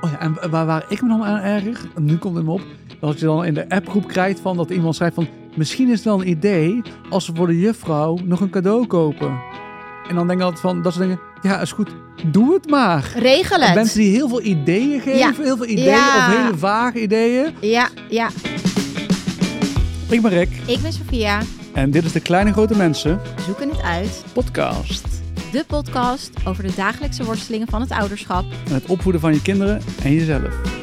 Oh ja, en waar, waar ik me dan aan erger, nu komt het me op, dat je dan in de appgroep krijgt van dat iemand schrijft van, misschien is het wel een idee als we voor de juffrouw nog een cadeau kopen. En dan denk ik altijd van, dat ze denken, ja, is goed, doe het maar. Regel het. mensen die heel veel ideeën geven, Ja. heel veel ideeën Ja. of hele vage ideeën. Ja, ja. Ik ben Rick Ik ben Sophia. en dit is de Kleine Grote Mensen Zoeken het uit. podcast. De podcast over de dagelijkse worstelingen van het ouderschap. En het opvoeden van je kinderen en jezelf.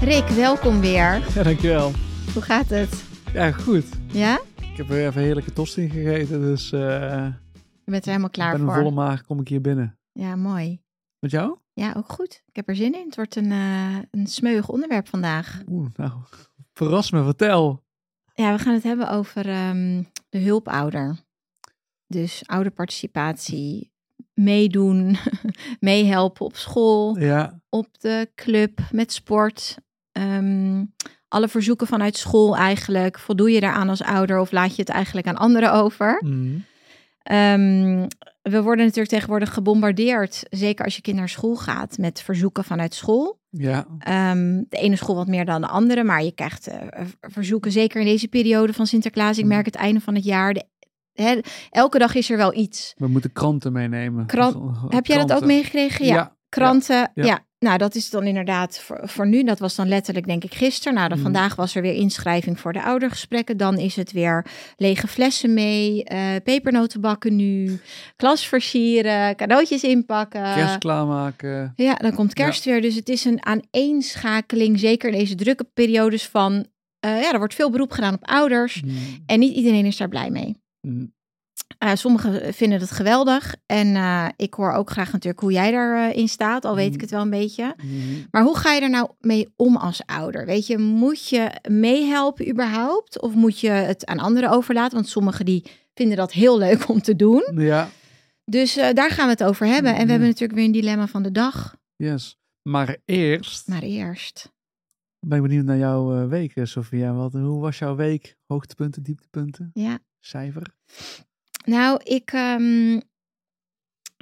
Rick, welkom weer. Ja, dankjewel. Hoe gaat het? Ja, goed. Ja? Ik heb weer even heerlijke tosti gegeten, dus eh Je bent er helemaal klaar met een voor. volle maag kom ik hier binnen. Ja, mooi. Met jou? Ja, ook goed. Ik heb er zin in. Het wordt een, eh een smeuig onderwerp vandaag. Oeh, nou, verras me, vertel. Ja, we gaan het hebben over ehm, de hulpouder. Dus ouderparticipatie, meedoen, meehelpen op school, Ja, op de club, met sport. Ehm, alle verzoeken vanuit school eigenlijk. Voldoe je daaraan als ouder of laat je het eigenlijk aan anderen over? mm, we worden natuurlijk tegenwoordig gebombardeerd, zeker als je kind naar school gaat, met verzoeken vanuit school. ja, Ehm, de ene school wat meer dan de andere, maar je krijgt eh, verzoeken, zeker in deze periode van Sinterklaas. Ik Mm. merk het einde van het jaar. De, elke dag is er wel iets. we moeten kranten meenemen. Kran- Heb jij dat ook meegekregen? Ja. Ja, Kranten, ja. ja. Nou, dat is dan inderdaad voor, voor nu. Dat was dan letterlijk, denk ik, gisteren. Nou, dan Mhm. vandaag was er weer inschrijving voor de oudergesprekken. Dan is het weer lege flessen mee, eh pepernoten bakken nu, klas versieren, cadeautjes inpakken. kerst klaarmaken. Ja, dan komt kerst weer. Dus het is een aaneenschakeling, zeker in deze drukke periodes van... eh, ja, er wordt veel beroep gedaan op ouders. Mm, En niet iedereen is daar blij mee. mm, Eh, sommigen vinden het geweldig. En eh, ik hoor ook graag natuurlijk hoe jij daarin staat. Al weet ik Mm. het wel een beetje. mm. Maar hoe ga je er nou mee om als ouder? Weet je, moet je meehelpen überhaupt? Of moet je het aan anderen overlaten? Want sommigen die vinden dat heel leuk om te doen. Ja, Dus eh, daar gaan we het over hebben. En we hebben natuurlijk weer een dilemma van de dag. yes. Maar eerst Maar eerst... ben ik benieuwd naar jouw eh, week, eh, Sophia. Wat, hoe was jouw week? Hoogtepunten, dieptepunten, Ja, cijfer? Nou, ik ehm,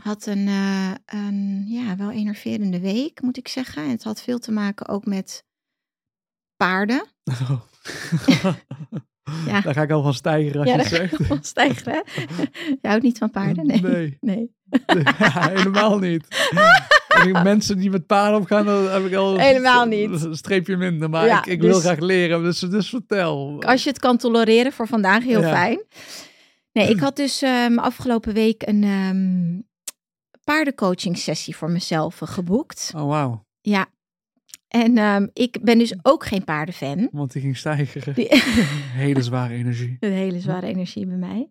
had een, eh, een ja, wel enerverende week, moet ik zeggen. En het had veel te maken ook met paarden. Ja. Daar ga ik al van stijgen als ja, je het zegt. stijgen. hè? Je houdt niet van paarden? Nee. Nee. Nee. Ja, helemaal niet. En Mensen die met paarden omgaan, dan heb ik al Helemaal niet. een streepje minder. Maar Ja, ik, ik wil dus- graag leren, dus, dus vertel. Als je het kan tolereren voor vandaag, heel Ja. fijn. Nee, ik had dus ehm, afgelopen week een ehm paardencoaching sessie voor mezelf eh, geboekt. Oh, wauw. Ja. En ehm, ik ben dus ook geen paardenfan. Want die ging stijgen. Die- Hele zware energie. Een hele zware energie bij mij.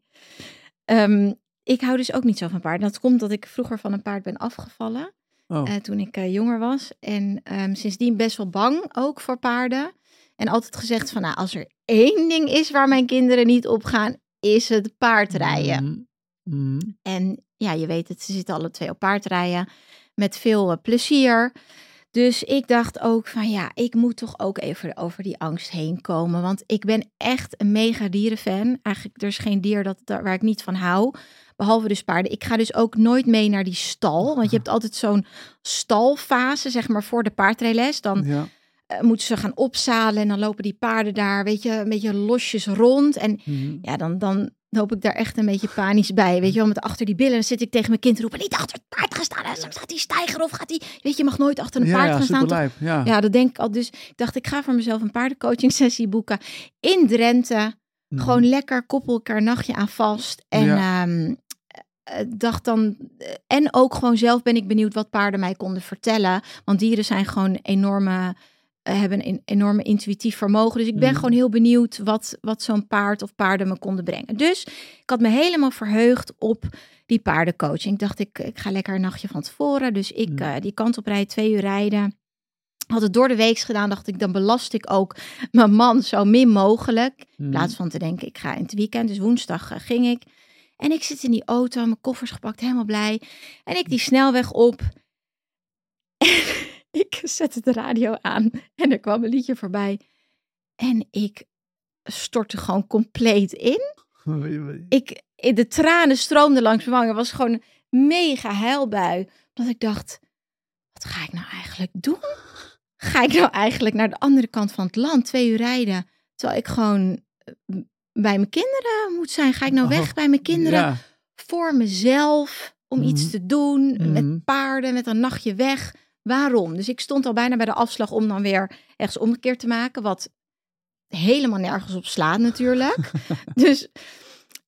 Ik hou dus ook niet zo van paarden. Dat komt dat ik vroeger van een paard ben afgevallen. Oh, eh, toen ik eh, jonger was. En sindsdien best wel bang ook voor paarden. En altijd gezegd van, nou, als er één ding is waar mijn kinderen niet op gaan, is het paardrijden. Mm, mm. En ja, je weet het, ze zitten alle twee op paardrijden. Met veel eh, plezier. Dus ik dacht ook van ja, ik moet toch ook even over die angst heen komen. Want ik ben echt een mega dierenfan. Eigenlijk, er is geen dier dat, daar- waar ik niet van hou. Behalve dus paarden. Ik ga dus ook nooit mee naar die stal. Want je hebt altijd zo'n stalfase, zeg maar, voor de paardrijles. Dan Ja. Eh, moeten ze gaan opzalen en dan lopen die paarden daar, weet je, een beetje losjes rond. En Mm. ja, dan, dan loop ik daar echt een beetje panisch bij. Weet je wel, met achter die billen dan zit ik tegen mijn kind te roepen, niet achter het paard gaan staan. Straks gaat die stijger of gaat die... Weet je, je mag nooit achter een Ja, paard ja, gaan staan. Ja. Ja, dat denk ik al. Dus ik dacht, ik ga voor mezelf een paardencoaching sessie boeken in Drenthe. Mm. Gewoon lekker, koppel elkaar nachtje aan vast. En Ja. ehm, eh, dacht dan... eh, En ook gewoon zelf ben ik benieuwd wat paarden mij konden vertellen. Want dieren zijn gewoon enorme... eh, hebben een enorme intuïtief vermogen. Dus ik ben Mhm. gewoon heel benieuwd wat, wat zo'n paard of paarden me konden brengen. Dus ik had me helemaal verheugd op die paardencoaching. Ik dacht, ik, ik ga lekker een nachtje van tevoren. Dus ik Mhm. eh, die kant op rijden, twee uur rijden. Had het door de week gedaan, dacht ik, dan belast ik ook mijn man zo min mogelijk. In Mm. plaats van te denken, ik ga in het weekend. Dus woensdag eh, ging ik. En ik zit in die auto, mijn koffers gepakt, helemaal blij. En ik die snelweg op. ik zette de radio aan en er kwam een liedje voorbij. En ik stortte gewoon compleet in. Ik, de tranen stroomden langs mijn wangen. Het was gewoon een mega huilbui. Dat ik dacht, wat ga ik nou eigenlijk doen? Ga ik nou eigenlijk naar de andere kant van het land, twee uur rijden, terwijl ik gewoon eh, bij mijn kinderen moet zijn? Ga ik nou weg Oh, bij mijn kinderen Ja. voor mezelf om iets Mhm. te doen met paarden, met een nachtje weg? Waarom? Dus ik stond al bijna bij de afslag om dan weer ergens omgekeerd te maken, wat helemaal nergens op slaat natuurlijk. dus,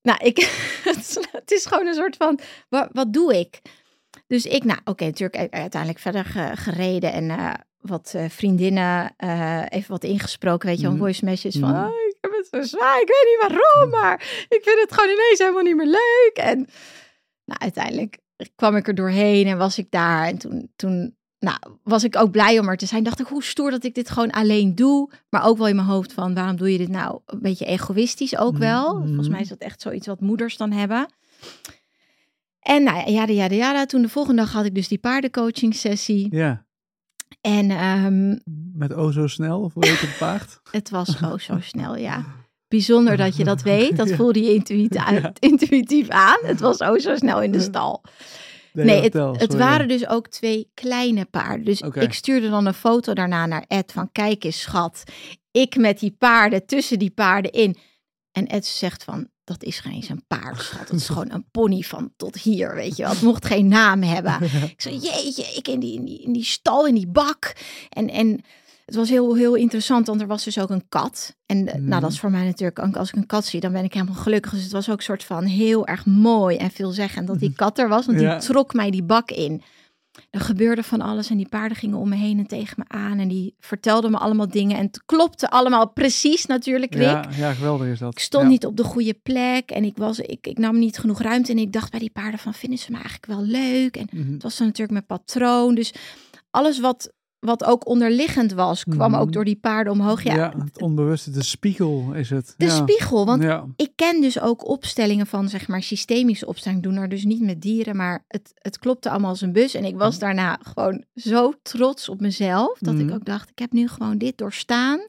nou, ik, het is- gewoon een soort van, wat, wat doe ik? Dus ik, nou, oké, natuurlijk uiteindelijk verder ge- gereden en eh, wat eh, vriendinnen eh, even wat ingesproken, weet je, wel, Mhm. voice messages van, Mhm. oh, ik heb het zo zwaar, ik weet niet waarom, maar ik vind het gewoon ineens helemaal niet meer leuk. En nou, uiteindelijk kwam ik er doorheen en was ik daar en toen, toen nou, was ik ook blij om er te zijn. Dacht ik, hoe stoer dat ik dit gewoon alleen doe. Maar ook wel in mijn hoofd van, waarom doe je dit nou? Een beetje egoïstisch ook wel. Mhm. Volgens mij is dat echt zoiets wat moeders dan hebben. En nou ja, jada, jada, jada. Toen de volgende dag had ik dus die paardencoaching sessie. Ja, En ehm, met o zo snel, of hoe heet het paard? het was oh zo snel, ja. Bijzonder dat je dat weet. Dat Ja. voelde je intuïtief, Ja. intuïtief aan. Het was oh zo snel in de stal. Nee, het, het waren dus ook twee kleine paarden. Dus ik stuurde dan een foto daarna naar Ed van kijk eens schat. Ik met die paarden tussen die paarden in. En Ed zegt van dat is geen eens een paard schat. Dat is gewoon een pony van tot hier weet je wel. Het mocht geen naam hebben. Ik zei jeetje, ik in die, in die, in die stal, in die bak. En, en het was heel, heel interessant, want er was dus ook een kat. En eh, Mhm. nou, dat is voor mij natuurlijk, ook als ik een kat zie, dan ben ik helemaal gelukkig. Dus het was ook een soort van heel erg mooi en veelzeggend dat die kat er was. Want Ja. die trok mij die bak in. Er gebeurde van alles en die paarden gingen om me heen en tegen me aan. En die vertelden me allemaal dingen. En het klopte allemaal precies natuurlijk, Rick. Ja, ja, geweldig is dat. Ik stond Ja. niet op de goede plek en ik, was, ik, ik nam niet genoeg ruimte. En ik dacht bij die paarden van, vinden ze me eigenlijk wel leuk? En Mhm. het was dan natuurlijk mijn patroon. Dus alles wat, wat ook onderliggend was, kwam Mhm. ook door die paarden omhoog. Ja, Ja, het onbewuste, de spiegel is het. de ja. spiegel. Want ja. ik ken dus ook opstellingen van, zeg maar, systemische opstellingen. Ik doe er dus niet met dieren, maar het, het klopte allemaal als een bus. En ik was daarna gewoon zo trots op mezelf, dat ik Mhm. ook dacht, ik heb nu gewoon dit doorstaan.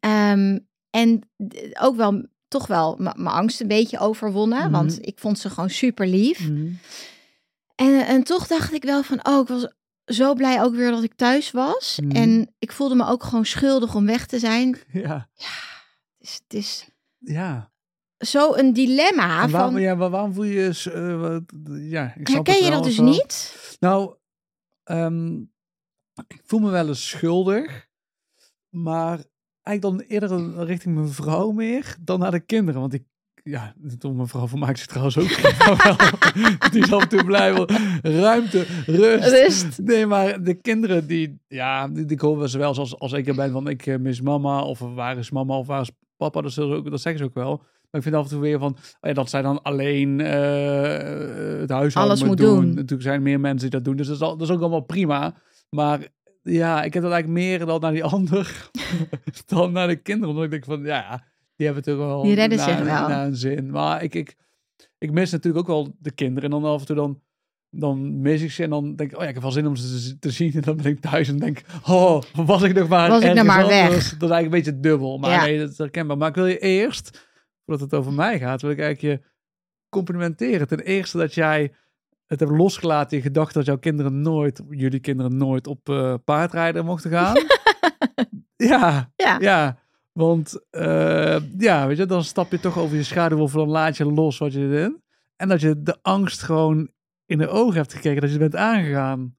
Ehm, en ook wel, toch wel mijn angst een beetje overwonnen, want ik vond ze gewoon super lief. En, en toch dacht ik wel van, oh, ik was zo blij ook weer dat ik thuis was. Mhm. En ik voelde me ook gewoon schuldig om weg te zijn. ja. Het is, het is ja. zo een dilemma. En waarom, van, ja, waar- waarom voel je je... eh, wat- ja, ik herken je dat dus niet? Nou, ehm, ik voel me wel eens schuldig, maar eigenlijk dan eerder richting mijn vrouw meer dan naar de kinderen. Want ik, ja, toen mijn vrouw van mij zich trouwens ook. die is af en toe blij. Ruimte, rust. Rust. Nee, maar de kinderen die, ja, die, die horen ze wel als, als ik er ben van ik eh, mis mama of waar is mama of waar is papa. Dat, ook, dat zeggen ze ook wel. Maar ik vind af en toe weer van, oh ja, dat zij dan alleen eh, het huishouden Alles moet doen. doen. Natuurlijk zijn er meer mensen die dat doen, dus dat is, al, dat is ook allemaal prima. Maar ja, ik heb dat eigenlijk meer dan naar die ander dan naar de kinderen. Omdat ik denk van, ja, die hebben toch wel Die redden naar, zich wel. een zin. Maar ik, ik, ik mis natuurlijk ook wel de kinderen. En dan af en toe dan, dan mis ik ze en dan denk ik, oh ja, ik heb wel zin om ze te, zien. En dan ben ik thuis en denk, oh, was ik nog maar Was ik ergens maar weg. Dat is eigenlijk een beetje dubbel. Maar Ja. nee, dat is herkenbaar. Maar ik wil je eerst, voordat het over mij gaat, wil ik eigenlijk je complimenteren. Ten eerste dat jij het hebt losgelaten, je gedacht dat jouw kinderen nooit, jullie kinderen nooit op eh, paardrijden mochten gaan. ja, Ja. ja. Want eh, ja, weet je, dan stap je toch over je schaduw of dan laat je los wat je erin. En dat je de angst gewoon in de ogen hebt gekeken, dat je het bent aangegaan.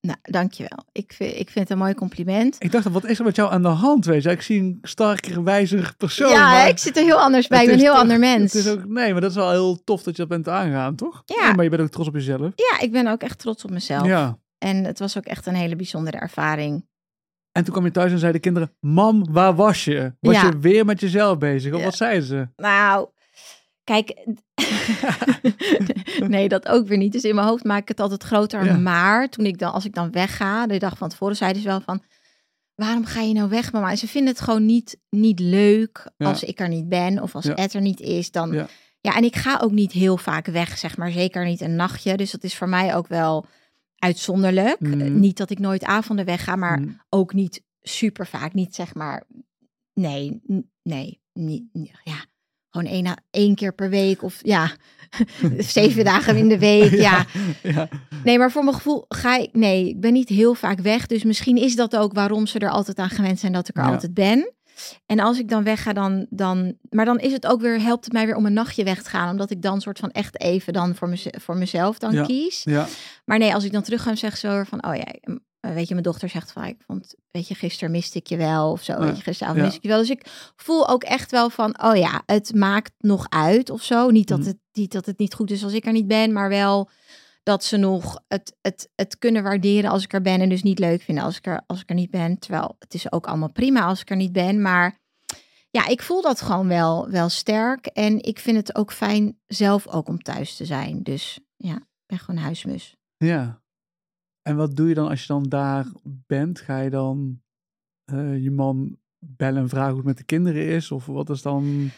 Nou, dankjewel. Ik vind, ik vind het een mooi compliment. Ik dacht, wat is er met jou aan de hand, weet je? Ik zie een sterker, wijzer persoon. ja, ik zit er heel anders bij. Ik ben een heel toch- ander mens. Het is ook, nee, maar dat is wel heel tof dat je dat bent aangegaan, toch? Ja. maar je bent ook trots op jezelf. Ja, ik ben ook echt trots op mezelf. Ja. En het was ook echt een hele bijzondere ervaring. En toen kwam je thuis en zeiden de kinderen, mam, waar was je? Was Ja. je weer met jezelf bezig? Of Ja. wat zeiden ze? Nou, kijk. nee, dat ook weer niet. Dus in mijn hoofd maak ik het altijd groter. Ja. Maar toen ik dan, als ik dan wegga, de dag van tevoren, zeiden ze wel van. Waarom ga je nou weg, mama? En ze vinden het gewoon niet, niet leuk als ik er niet ben of als. Ed er niet is. Dan, Ja. ja. en ik ga ook niet heel vaak weg, zeg maar. Zeker niet een nachtje. Dus dat is voor mij ook wel uitzonderlijk. Eh, Niet dat ik nooit avonden wegga, maar Mm. ook niet super vaak. Niet zeg maar, nee, nee, niet, ja. gewoon één, één keer per week of ja, zeven dagen in de week. Ja. ja. Nee, maar voor mijn gevoel ga ik, nee, ik ben niet heel vaak weg. Dus misschien is dat ook waarom ze er altijd aan gewend zijn dat ik er Ja. altijd ben. En als ik dan wegga, dan, dan, maar dan is het ook weer, helpt het mij weer om een nachtje weg te gaan. Omdat ik dan soort van echt even dan voor, meze- voor mezelf dan Ja. kies. Ja. Maar nee, als ik dan terug ga en zeg zo van, oh ja, weet je, mijn dochter zegt van, ik vond, weet je, gisteren miste ik je wel of zo, Ja. weet je, gisteravond Ja. miste ik je wel. Dus ik voel ook echt wel van, oh ja, het maakt nog uit of zo. Niet dat, Mhm. het, niet dat het niet goed is als ik er niet ben, maar wel dat ze nog het, het, het kunnen waarderen als ik er ben en dus niet leuk vinden als ik er, als ik er niet ben. Terwijl het is ook allemaal prima als ik er niet ben, maar ja, ik voel dat gewoon wel, wel sterk. En ik vind het ook fijn zelf ook om thuis te zijn. Dus ja, ik ben gewoon huismus. Ja. En wat doe je dan als je dan daar bent? Ga je dan eh, je man bellen en vragen hoe het met de kinderen is? Of wat is dan...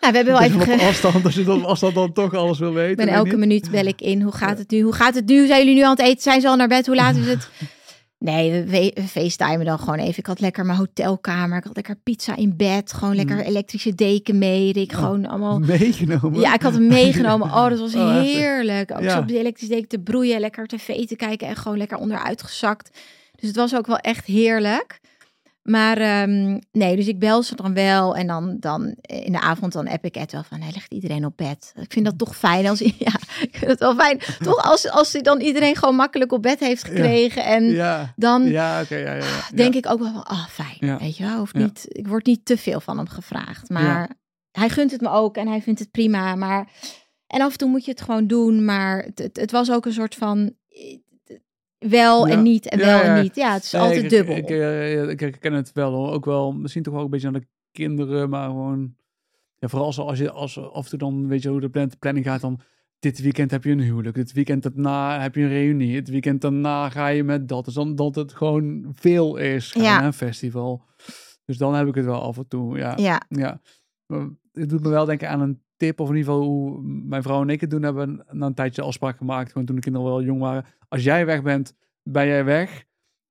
Nou, we hebben wel even... op afstand, als je dan, als dat dan toch alles wil weten. Ben elke minuut bel ik in. Hoe gaat het nu? Hoe gaat het nu? Zijn jullie nu aan het eten? Zijn ze al naar bed? Hoe laat is het? Nee, we, facetimen dan gewoon even. Ik had lekker mijn hotelkamer. Ik had lekker pizza in bed. Gewoon lekker Mm. elektrische deken mee. Ik Oh. gewoon allemaal... Meegenomen? Ja, ik had hem meegenomen. Oh, dat was Oh, heerlijk. Ook Ja. zo op de elektrische deken te broeien. Lekker tv te kijken en gewoon lekker onderuit gezakt. Dus het was ook wel echt heerlijk. Maar ehm, nee, dus ik bel ze dan wel. En dan, dan eh, in de avond dan app ik het wel van... Hij legt iedereen op bed. Ik vind dat toch fijn als... Ja, ik vind het wel fijn. Toch als, als hij dan iedereen gewoon makkelijk op bed heeft gekregen. En Ja, dan ja oké. ja, ja, ja. denk ik ook wel van... Ah, fijn. Weet je wel? Hoeft niet, ik word niet te veel van hem gevraagd. Maar hij gunt het me ook en hij vindt het prima. Maar... En af en toe moet je het gewoon doen. Maar het, het, het was ook een soort van... Wel Ja. en niet en Ja, wel en niet. Ja, het is Nee, altijd ik, dubbel. Ik, eh, ik, ik ken het wel hoor. Ook wel, misschien toch wel een beetje aan de kinderen, maar gewoon... Ja, vooral als, als je als af en toe dan, weet je hoe de plan- planning gaat, dan... Dit weekend heb je een huwelijk, dit weekend daarna heb je een reunie, het weekend daarna ga je met dat. Dus dan dat het gewoon veel is, Ja. hè, een festival. Dus dan heb ik het wel af en toe, ja. ja, Ja, maar het doet me wel denken aan een tip, of in ieder geval hoe mijn vrouw en ik het doen hebben. Na een tijdje afspraak gemaakt, gewoon toen de kinderen wel jong waren. Als jij weg bent, ben jij weg.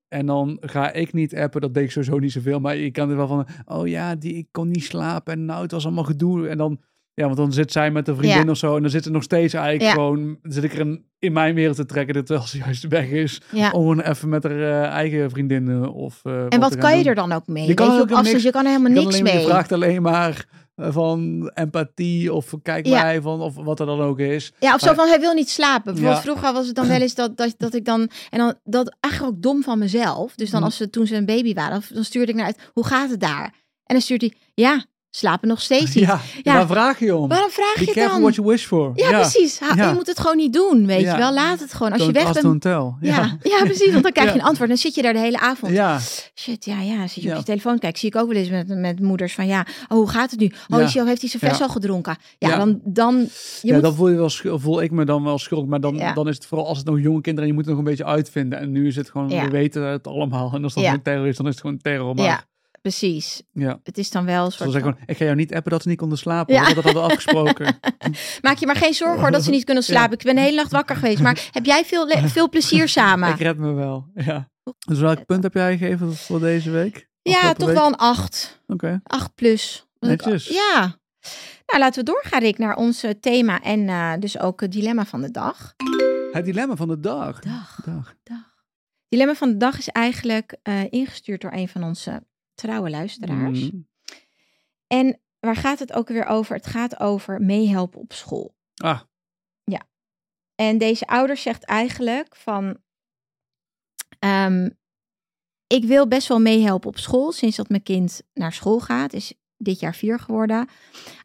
En dan ga ik niet appen, dat deed ik sowieso niet zoveel. Maar je kan er wel van, oh ja, die, ik kon niet slapen en nou, het was allemaal gedoe. En dan, ja, want dan zit zij met een vriendin Ja. of zo. En dan zit ze nog steeds eigenlijk Ja. gewoon, zit ik er een, in mijn wereld te trekken, terwijl ze juist weg is. ja. Om gewoon even met haar eh, eigen vriendinnen of... eh, En wat kan je doen. er dan ook mee? Je Je, kan je, ook niks- je kan er helemaal Je niks mee. Je vraagt alleen maar van empathie of kijk Ja. mij van of wat er dan ook is. Ja, of zo van hij wil niet slapen. Bijvoorbeeld Ja. vroeger was het dan wel eens dat, dat, dat ik dan... En dan dat eigenlijk ook dom van mezelf. Dus dan Hm. als ze toen ze een baby waren, dan stuurde ik naar uit, hoe gaat het daar? En dan stuurt hij, ja, slapen nog steeds niet. Ja, Ja. daar vraag je om. Waarom vraag Be je careful dan? what you wish for. Ja, precies. Ha- Ja. Je moet het gewoon niet doen, weet je wel. Laat het gewoon. Als je weg bent... Ja. Ja. precies. Want dan krijg je een antwoord. En dan zit je daar de hele avond. Ja, Shit, ja, ja. Zit je op je telefoon kijkt, zie ik ook wel eens met, met moeders van ja, oh, hoe gaat het nu? Oh, is hij, heeft hij zijn fles al gedronken? Ja, dan, dan je ja moet dan voel, je wel, voel ik me dan wel schuldig. Maar dan, Ja. dan is het vooral als het nog jonge kinderen en je moet het nog een beetje uitvinden. En nu is het gewoon, Ja. we weten het allemaal. En als dat Ja. een terror is, dan is het gewoon terror. Maar, Ja, precies. ja. Het is dan wel een soort ik van- gewoon, ik ga jou niet appen dat ze niet konden slapen. Ja. Dat hadden we afgesproken. Maak je maar geen zorgen hoor dat ze niet kunnen Ja. slapen. Ik ben de hele nacht wakker geweest. Maar heb jij veel, veel plezier samen? ik red me wel, ja. Dus welk punt heb jij gegeven voor deze week? Ja, toch week? wel een acht. Oké. Acht plus. Netjes. Ja. Nou, laten we doorgaan, Rick, naar ons eh, thema en eh, dus ook het dilemma van de dag. Het dilemma van de dag. Dag, dag. dag. Dilemma van de dag is eigenlijk eh, ingestuurd door een van onze trouwe luisteraars. Mm. En waar gaat het ook weer over? Het gaat over meehelpen op school. Ah, En deze ouder zegt eigenlijk van, ehm, ik wil best wel meehelpen op school sinds dat mijn kind naar school gaat. Is dit jaar vier geworden.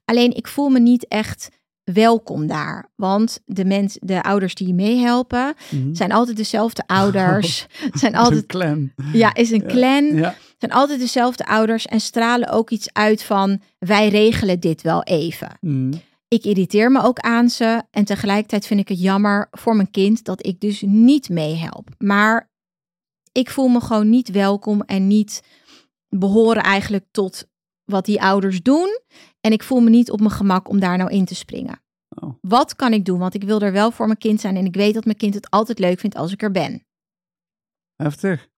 Alleen ik voel me niet echt welkom daar. Want de, mens, de ouders die meehelpen mhm. zijn altijd dezelfde ouders. zijn Een altijd, clan. ja, is een Ja. clan. Ja. Zijn altijd dezelfde ouders en stralen ook iets uit van wij regelen dit wel even. Mm. Ik irriteer me ook aan ze en tegelijkertijd vind ik het jammer voor mijn kind dat ik dus niet meehelp. Maar ik voel me gewoon niet welkom en niet behoren eigenlijk tot wat die ouders doen. En ik voel me niet op mijn gemak om daar nou in te springen. Oh. Wat kan ik doen? Want ik wil er wel voor mijn kind zijn en ik weet dat mijn kind het altijd leuk vindt als ik er ben. Heftig.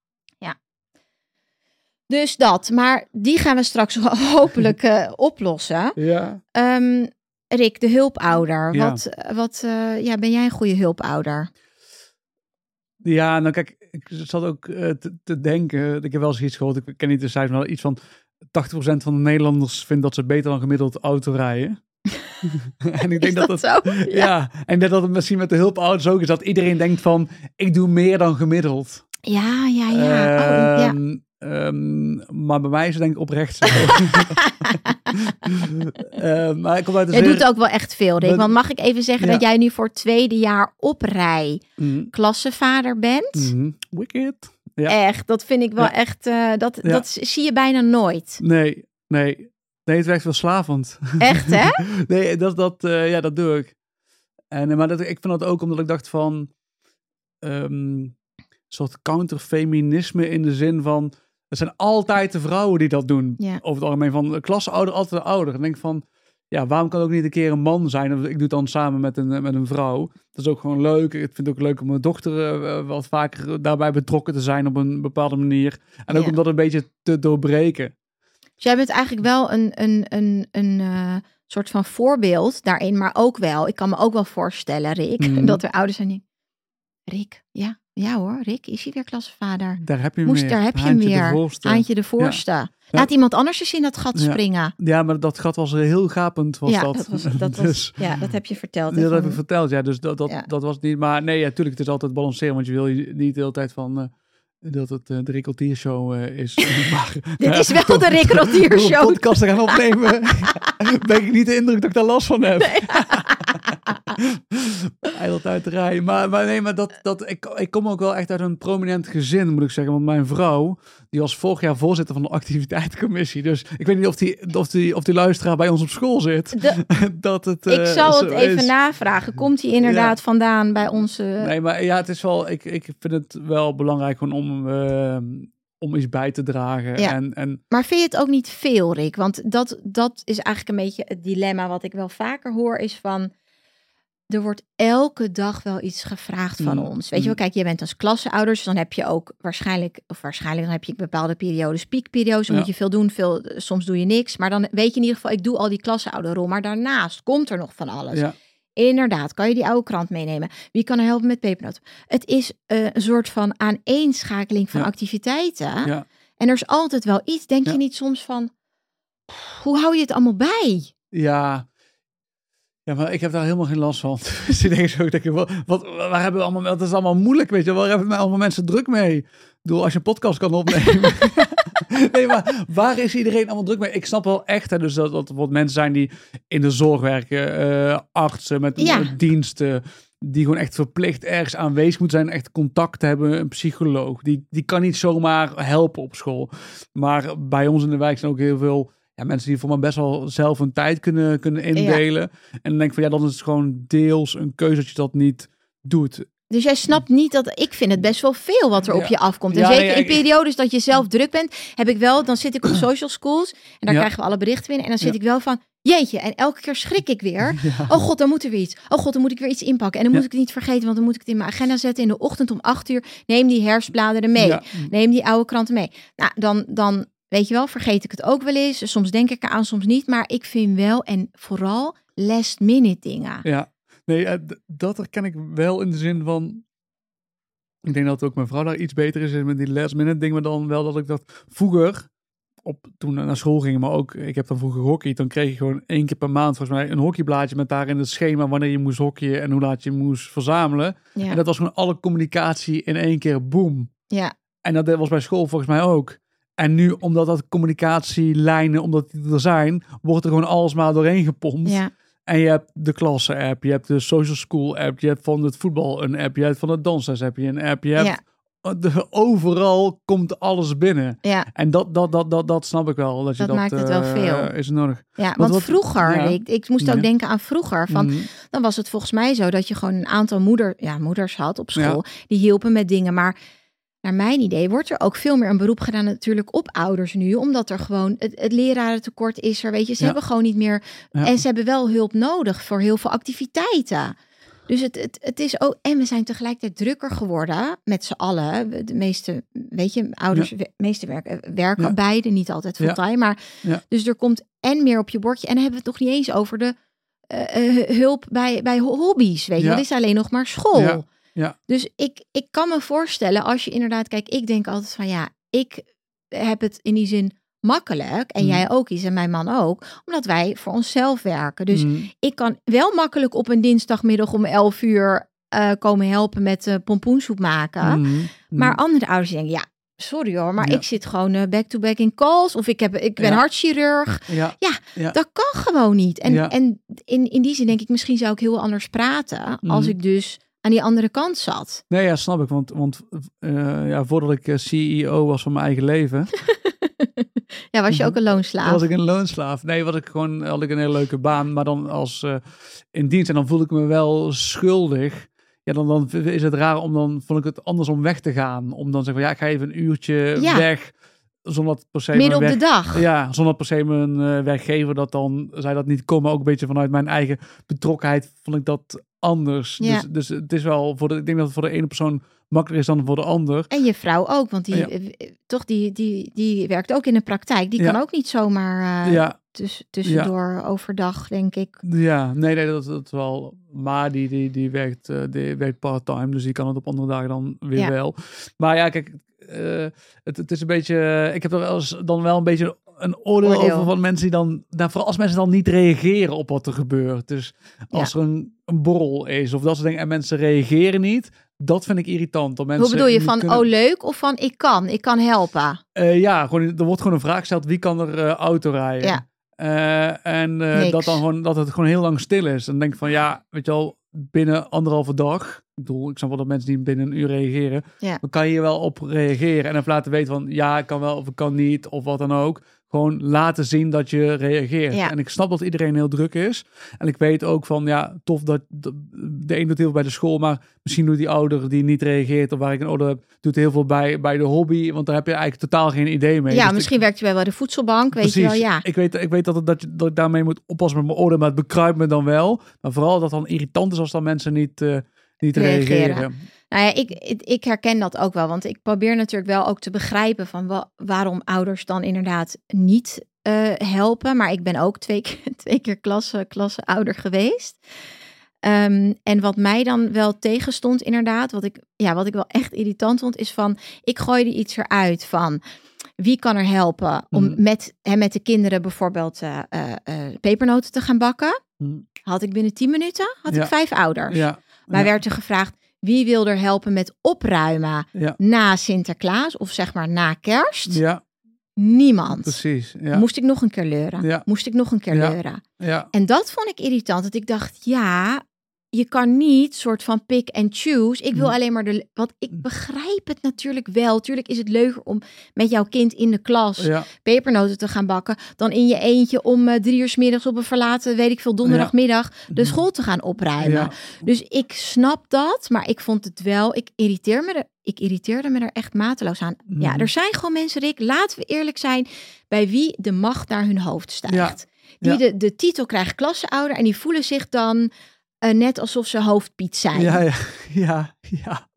Dus dat, maar die gaan we straks hopelijk eh, oplossen. Ja. Ehm, Rick, de hulpouder. Ja. Wat, wat eh, ja, ben jij een goede hulpouder? Ja, nou kijk, ik zat ook eh, te, te denken. Ik heb wel eens iets gehoord. Ik ken niet de cijfers, maar iets van 80% van de Nederlanders vindt dat ze beter dan gemiddeld auto rijden. en ik denk dat dat? Ja. en dat dat het misschien met de hulpouders ook is. Dat iedereen denkt van, ik doe meer dan gemiddeld. Ja, ja, ja. oh, ja. Ehm, maar bij mij is het denk ik oprecht zo. Ehm, maar ik kom uit de zeer- doet ook wel echt veel, Rick. Want mag ik even zeggen Ja. dat jij nu voor het tweede jaar op rij klassenvader bent? mhm. Wicked. Ja. Echt, dat vind ik wel Ja. echt, eh, dat, dat zie je bijna nooit. Nee, nee. Nee, het werkt wel slavend. Echt, hè? nee, dat, dat, eh, ja, dat doe ik. En, eh, maar dat, ik vind dat ook omdat ik dacht van... ehm, een soort counterfeminisme in de zin van... Het zijn altijd de vrouwen die dat doen. Ja. Over het algemeen van de klasseouder, altijd de ouder. En denk van... Ja, waarom kan het ook niet een keer een man zijn? Ik doe het dan samen met een, met een vrouw. Dat is ook gewoon leuk. Ik vind het ook leuk om mijn dochter eh, wat vaker daarbij betrokken te zijn op een bepaalde manier. En ook Ja. om dat een beetje te doorbreken. Dus jij bent eigenlijk wel een, een, een, een eh, soort van voorbeeld daarin, maar ook wel, ik kan me ook wel voorstellen, Rick, Mhm. dat er ouders zijn die, Rick, ja, ja hoor, Rick, is hij weer klassenvader? Daar heb je hem Moest, weer. daar heb je hem de voorste. Haantje de voorste. Laat iemand anders eens in dat gat Ja. springen. Ja, maar dat gat was heel gapend, was ja, dat. dat was, dat was, dus, ja, dat heb je verteld. dat heb ik verteld, ja. Dus dat, dat, dat was niet... Maar nee, ja, tuurlijk, het is altijd balanceren. Want je wil je niet de hele tijd van... eh, dat het eh, de Rick Show eh, is. maar, Dit is wel de Rick Rotier een Show. podcast te gaan opnemen, ben ik niet de indruk dat ik daar last van heb. Ijdel uit te rijden. Maar, maar nee, maar dat, dat, ik, ik kom ook wel echt uit een prominent gezin, moet ik zeggen. Want mijn vrouw, die was vorig jaar voorzitter van de activiteitencommissie. Dus ik weet niet of die, of die, of die luisteraar bij ons op school zit. De- dat het, ik eh, zal het even is. navragen. Komt hij inderdaad vandaan bij onze... Nee, maar ja, het is wel, ik, ik vind het wel belangrijk gewoon om, eh, om iets bij te dragen. Ja. En, en Maar vind je het ook niet veel, Rick? Want dat, dat is eigenlijk een beetje het dilemma wat ik wel vaker hoor, is van... Er wordt elke dag wel iets gevraagd van Mm, ons. Weet je wel, mm. kijk, je bent als klasseouders, dan heb je ook waarschijnlijk, of waarschijnlijk, dan heb je bepaalde periodes, piekperiodes, dan Ja. moet je veel doen, veel, soms doe je niks. Maar dan weet je in ieder geval, ik doe al die klasseouderrol. Maar daarnaast komt er nog van alles. ja, Inderdaad, kan je die oude krant meenemen? Wie kan er helpen met pepernoten? Het is eh, een soort van aaneenschakeling van Ja. activiteiten. ja, En er is altijd wel iets. Denk Ja. je niet soms van, "Pff, hoe hou je het allemaal bij? ja. Ja, maar ik heb daar helemaal geen last van. Dus ik denk zo, ik denk, wat, wat, waar hebben we allemaal, dat is allemaal moeilijk, weet je. Waar hebben allemaal mensen druk mee? Ik bedoel, als je een podcast kan opnemen. nee, maar waar is iedereen allemaal druk mee? Ik snap wel echt, hè, dus dat, dat er wat mensen zijn die in de zorg werken, eh, artsen met Ja. met diensten, die gewoon echt verplicht ergens aanwezig moeten zijn, echt contact hebben, een psycholoog. Die, die kan niet zomaar helpen op school. Maar bij ons in de wijk zijn ook heel veel ja, mensen die voor mij best wel zelf hun tijd kunnen, kunnen indelen. En dan denk ik van ja, dan is het gewoon deels een keuze dat je dat niet doet. Dus jij snapt niet dat ik vind het best wel veel wat er op Ja. je afkomt. En Ja, zeker in periodes dat je zelf druk bent, heb ik wel, dan zit ik op social schools en daar krijgen we alle berichten binnen. En dan zit ik wel van, jeetje, en elke keer schrik ik weer. Oh god, dan moet er weer iets. Oh god, dan moet ik weer iets inpakken. En dan moet ik het niet vergeten, want dan moet ik het in mijn agenda zetten in de ochtend om acht uur. Neem die herfstbladeren mee. Neem die oude kranten mee. Nou, dan, dan weet je wel, vergeet ik het ook wel eens. Soms denk ik eraan, soms niet. Maar ik vind wel, en vooral last minute dingen. Ja, nee, eh, dat herken ik wel in de zin van. Ik denk dat ook mijn vrouw daar iets beter is in met die last minute ding, maar dan wel dat ik dat vroeger, op, toen we naar school gingen, maar ook, ik heb dan vroeger gehockeyd, dan kreeg je gewoon één keer per maand volgens mij een hockeyblaadje met daarin het schema wanneer je moest hockeyen en hoe laat je moest verzamelen. Ja, En dat was gewoon alle communicatie in één keer, boom. ja, En dat was bij school volgens mij ook. En nu, omdat dat communicatielijnen, omdat die er zijn, wordt er gewoon alles maar doorheen gepompt. ja. En je hebt de klasse-app, je hebt de social school-app, je hebt van het voetbal een app, je hebt van het dansles heb je een app, je hebt Ja. de, overal komt alles binnen. ja. En dat, dat, dat, dat, dat snap ik wel. Dat, je Dat dat maakt het wel eh, veel. Is nodig. Ja, want wat- vroeger, ja. ik, ik moest ook Ja. denken aan vroeger, van, Mhm. dan was het volgens mij zo dat je gewoon een aantal moeder, ja, moeders had op school, die hielpen met dingen. Maar naar mijn idee wordt er ook veel meer een beroep gedaan natuurlijk op ouders nu, omdat er gewoon, het, het lerarentekort is er, weet je, ze Ja. hebben gewoon niet meer, Ja. en ze hebben wel hulp nodig voor heel veel activiteiten. Dus het, het, het is ook, en we zijn tegelijkertijd drukker geworden met z'n allen. De meeste, weet je, ouders, meeste werken, werken Ja. beide, niet altijd fulltime. Maar dus er komt en meer op je bordje. En dan hebben we het nog niet eens over de eh, eh, hulp bij, bij hobby's. Weet je, dat is alleen nog maar school. Ja. Dus ik, ik kan me voorstellen, als je inderdaad, kijk, ik denk altijd van ja, ik heb het in die zin makkelijk. En Mhm. jij ook is en mijn man ook. Omdat wij voor onszelf werken. Dus Mm, ik kan wel makkelijk op een dinsdagmiddag om 11 uur eh, komen helpen met eh pompoensoep maken. mm, mm. Maar andere ouders denken, ja, sorry hoor, maar Ja. ik zit gewoon eh, back-to-back in calls. Of ik, heb, ik ben Ja. hartchirurg. ja, Ja. Dat kan gewoon niet. En, en in, in die zin denk ik, misschien zou ik heel anders praten. Als ik dus aan die andere kant zat. nee, ja, snap ik. Want, want eh, ja, voordat ik eh, CEO was van mijn eigen leven, Ja, was je ook een loonslaaf? was ik een loonslaaf. Nee, was ik gewoon, had ik een hele leuke baan, maar dan als eh, in dienst. En dan voelde ik me wel schuldig. Ja, dan, dan is het raar om dan, vond ik het anders om weg te gaan. Om dan te zeggen, van, ja, ik ga even een uurtje Ja. weg. Zonder per se Midden op de dag. Ja, zonder per se mijn werkgever dat dan, zij dat niet. Maar ook een beetje vanuit mijn eigen betrokkenheid vond ik dat anders. Ja. Dus, dus het is wel, voor de, ik denk dat het voor de ene persoon makkelijker is dan voor de ander. En je vrouw ook, want die, Ja. eh, toch, die, die, die werkt ook in de praktijk. Die Ja. kan ook niet zomaar eh, Ja, tuss- tussendoor overdag, denk ik. Ja, nee, nee, dat, dat wel. Maar die, die, die werkt, eh, die werkt part-time, dus die kan het op andere dagen dan weer Ja. wel. Maar ja, kijk, het, het is een beetje. Ik heb er wel eens dan wel een beetje een oordeel, Oordeel. over van mensen die dan. Nou, vooral als mensen dan niet reageren op wat er gebeurt. Dus als er een, een borrel is of dat soort dingen en mensen reageren niet, dat vind ik irritant. Dat mensen Hoe bedoel je van, kunnen- oh leuk, of van ik kan, ik kan helpen? Eh, ja, gewoon, er wordt gewoon een vraag gesteld: wie kan er eh, auto rijden? Ja. Eh, en dat, dan gewoon, dat het gewoon heel lang stil is. Dan denk ik van ja, weet je wel, binnen anderhalve dag. Ik bedoel, ik snap wel dat mensen die binnen een uur reageren. Ja. Dan kan je wel op reageren. En even laten weten van ja, ik kan wel of ik kan niet. Of wat dan ook. Gewoon laten zien dat je reageert. Ja. En ik snap dat iedereen heel druk is. En ik weet ook van ja, tof dat de een doet heel veel bij de school. Maar misschien doet die ouder die niet reageert. Of waar ik een ouder heb, doet heel veel bij, bij de hobby. Want daar heb je eigenlijk totaal geen idee mee. ja, Dus ik- misschien werkt je wel bij de voedselbank, weet je wel, ja. ik weet, ik weet dat, het- dat, je, dat ik daarmee moet oppassen met mijn orde, maar het bekruipt me dan wel. Maar vooral dat dan irritant is als dan mensen niet, eh, niet Reageren. reageren. Nou ja, ik, ik, ik herken dat ook wel, want ik probeer natuurlijk wel ook te begrijpen van wa- waarom ouders dan inderdaad niet eh, helpen. Maar ik ben ook twee, keer- twee keer klasse, klasse ouder geweest. Ehm, en wat mij dan wel tegenstond inderdaad, wat ik, ja, wat ik wel echt irritant vond, is van, ik gooide iets eruit van, wie kan er helpen om Mhm. met, hè, met de kinderen bijvoorbeeld eh, eh, pepernoten te gaan bakken? Hm. Had ik binnen 10 minuten, had Ja. ik vijf ouders. Ja, Maar ja, werd er gevraagd, wie wil er helpen met opruimen ja, na Sinterklaas of zeg maar na kerst? ja, Niemand. precies. Ja, Moest ik nog een keer leuren? Moest ik nog een keer leuren? ja, En dat vond ik irritant. Dat ik dacht, ja, je kan niet soort van pick and choose. Ik wil Hm. alleen maar de... Want ik begrijp het natuurlijk wel. Tuurlijk is het leuker om met jouw kind in de klas ja, pepernoten te gaan bakken... dan in je eentje om eh, drie uur 's middags op een verlaten, weet ik veel, donderdagmiddag... de school te gaan opruimen. ja, Dus ik snap dat, maar ik vond het wel, ik, irriteer me er, ik irriteerde me er echt mateloos aan. Ja, er zijn gewoon mensen, Rick, laten we eerlijk zijn, bij wie de macht naar hun hoofd stijgt. Die ja. De, de titel krijgt klasseouder en die voelen zich dan eh, net alsof ze hoofdpiet zijn. ja, ja, ja, ja.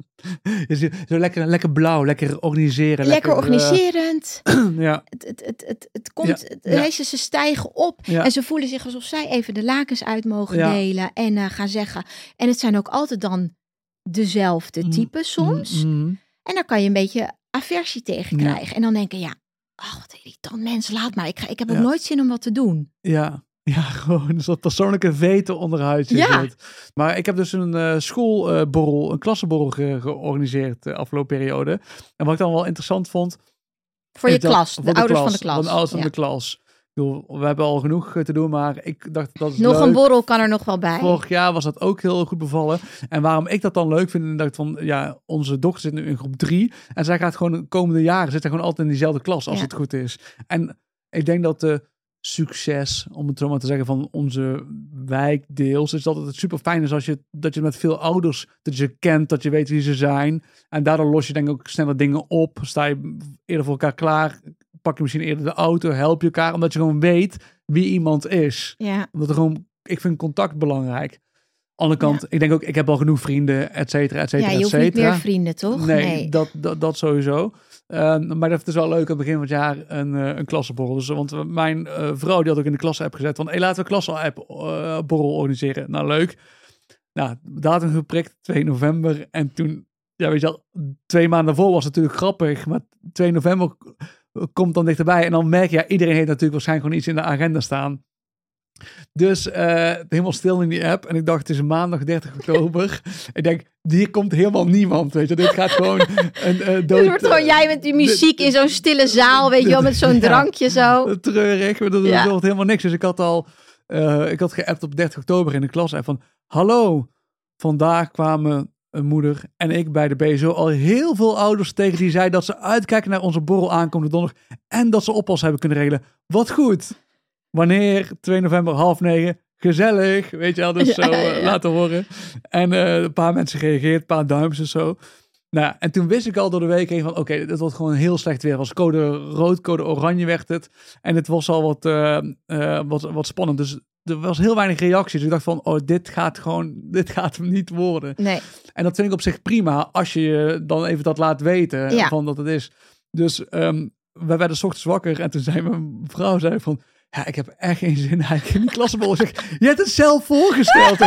Zo lekker, lekker blauw, lekker organiseren. Lekker eh, organiserend. ja, Het, het, het, het, het komt, Ja, ze stijgen op en ze voelen zich alsof zij even de lakens uit mogen delen en eh, gaan zeggen. En het zijn ook altijd dan dezelfde Mm, typen soms. mm, mm. En daar kan je een beetje aversie tegen krijgen. En dan denken, ja, ach, wat irritant, mensen, laat maar. Ik, ga, ik heb ook nooit zin om wat te doen. Ja, ja, gewoon een soort persoonlijke veto onderhuid. Ja. Maar ik heb dus een eh, schoolborrel, een klassenborrel ge- georganiseerd de afgelopen periode. En wat ik dan wel interessant vond... Voor je dat- klas, de ouders van de klas. Van de ouders van de klas. Bedoel, we hebben al genoeg eh, te doen, maar ik dacht dat is Nog leuk. een borrel kan er nog wel bij. Vorig jaar was dat ook heel goed bevallen. En waarom ik dat dan leuk vind, en dat van, ja, onze dochter zit nu in groep drie. En zij gaat gewoon de komende jaren, zit er gewoon altijd in diezelfde klas, als Ja. het goed is. En ik denk dat de succes, om het zo maar te zeggen, van onze wijkdeels, is dat het super fijn is als je, dat je met veel ouders, dat je kent, dat je weet wie ze zijn. En daardoor los je denk ik ook sneller dingen op. Sta je eerder voor elkaar klaar, pak je misschien eerder de auto, help je elkaar, omdat je gewoon weet wie iemand is Ja, omdat er gewoon, ik vind contact belangrijk. andere kant, ik denk ook, ik heb al genoeg vrienden, et cetera, et cetera, Ja, je hoeft niet meer vrienden, toch? Nee, Dat, dat, dat sowieso. Ehm, maar het is wel leuk aan het begin van het jaar een, eh een klassenborrel. Dus, want mijn eh, vrouw die had ook in de klasse-app gezet van... Hey, laten we een klasse-app eh, borrel organiseren. Nou, leuk. Nou, datum geprikt, 2 november. En toen, ja, weet je wel, twee maanden daarvoor was het natuurlijk grappig. Maar 2 november komt dan dichterbij. En dan merk je, ja, iedereen heeft natuurlijk waarschijnlijk gewoon iets in de agenda staan. Dus eh, helemaal stil in die app. En ik dacht, het is maandag 30 oktober. ik denk, hier komt helemaal niemand, weet je. Dit gaat gewoon een eh dood... Het wordt gewoon jij met die muziek in zo'n stille zaal, weet je wel, met zo'n Ja. drankje zo. treurig. Dat, dat Ja. wordt helemaal niks. Dus ik had al, eh, ik had geappt op 30 oktober in de klas en van, hallo, vandaag kwamen een moeder en ik bij de BSO al heel veel ouders tegen die zeiden dat ze uitkijken naar onze borrel aankomende donderdag en dat ze oppas hebben kunnen regelen. Wat goed. Wanneer? 2 november, half negen. Gezellig, weet je wel, dus Ja, zo eh, ja. laten horen. En eh, een paar mensen gereageerd, een paar duimpjes en zo. Nou, en toen wist ik al door de week heen van, oké, dit wordt gewoon heel slecht weer. Het was code rood, code oranje werd het. En het was al wat, eh, wat, wat spannend. Dus er was heel weinig reacties. Ik dacht van, oh, dit gaat gewoon, dit gaat hem niet worden. Nee, En dat vind ik op zich prima, als je je dan even dat laat weten Ja. van dat het is. Dus ehm we werden 's ochtends wakker en toen zei mijn vrouw zei van, ja, ik heb echt geen zin eigenlijk in die klassenbol. Zeg, je hebt het zelf voorgesteld.